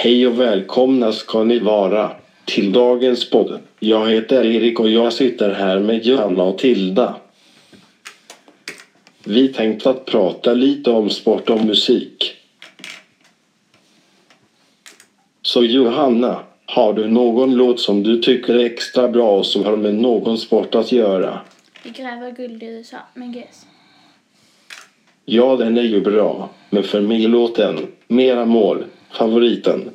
Hej och välkomna ska ni vara till dagens podd. Jag heter Erik och jag sitter här med Johanna och Tilda. Vi tänkte att prata lite om sport och musik. Så Johanna, har du någon låt som du tycker är extra bra och som har med någon sport att göra? Vi gräver guld i USA med GES. Ja, den är ju bra. Men för mig låten Mera mål favoriten.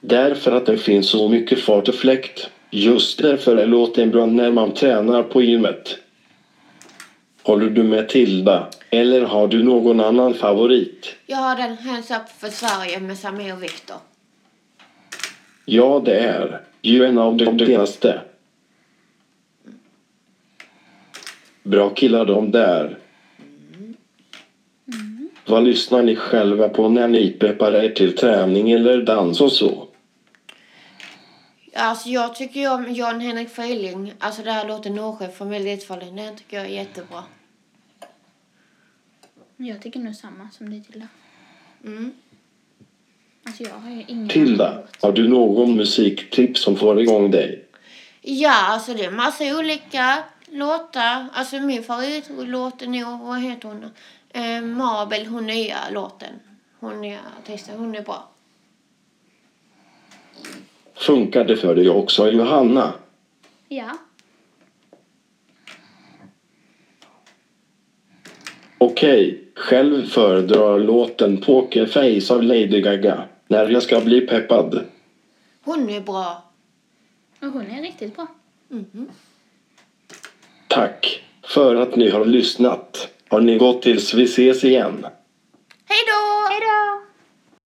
Därför att det finns så mycket fart och fläkt. Just därför är låten bra när man tränar på gymmet. Håller du med Tilda? Eller har du någon annan favorit? Jag har den Hands Up för Sverige med Samir och Viktor. Ja, det är ju en av de senaste. Bra killar de där. Vad lyssnar ni själva på när ni preparerar till träning eller dans och så? Alltså jag tycker ju om Jan Henrik Feiling. Alltså det här låter Norsjö familjefallen. Den tycker jag är jättebra. Jag tycker nog samma som dig Tilda. Mm. Alltså jag har ju ingen Tilda, har du någon musiktips som får igång dig? Ja, alltså det är massa olika låtar. Alltså min favoritlåt är nog, vad heter hon? Eh, Mabel, hon nya låten. Hon är artisten, hon är bra. Funkar det för dig också, Johanna? Ja. Okej, själv föredrar låten Pokerface av Lady Gaga när jag ska bli peppad. Hon är bra. Och hon är riktigt bra. Mhm. Tack för att ni har lyssnat. Har ni gått tills vi ses igen. Hej då! Hej då!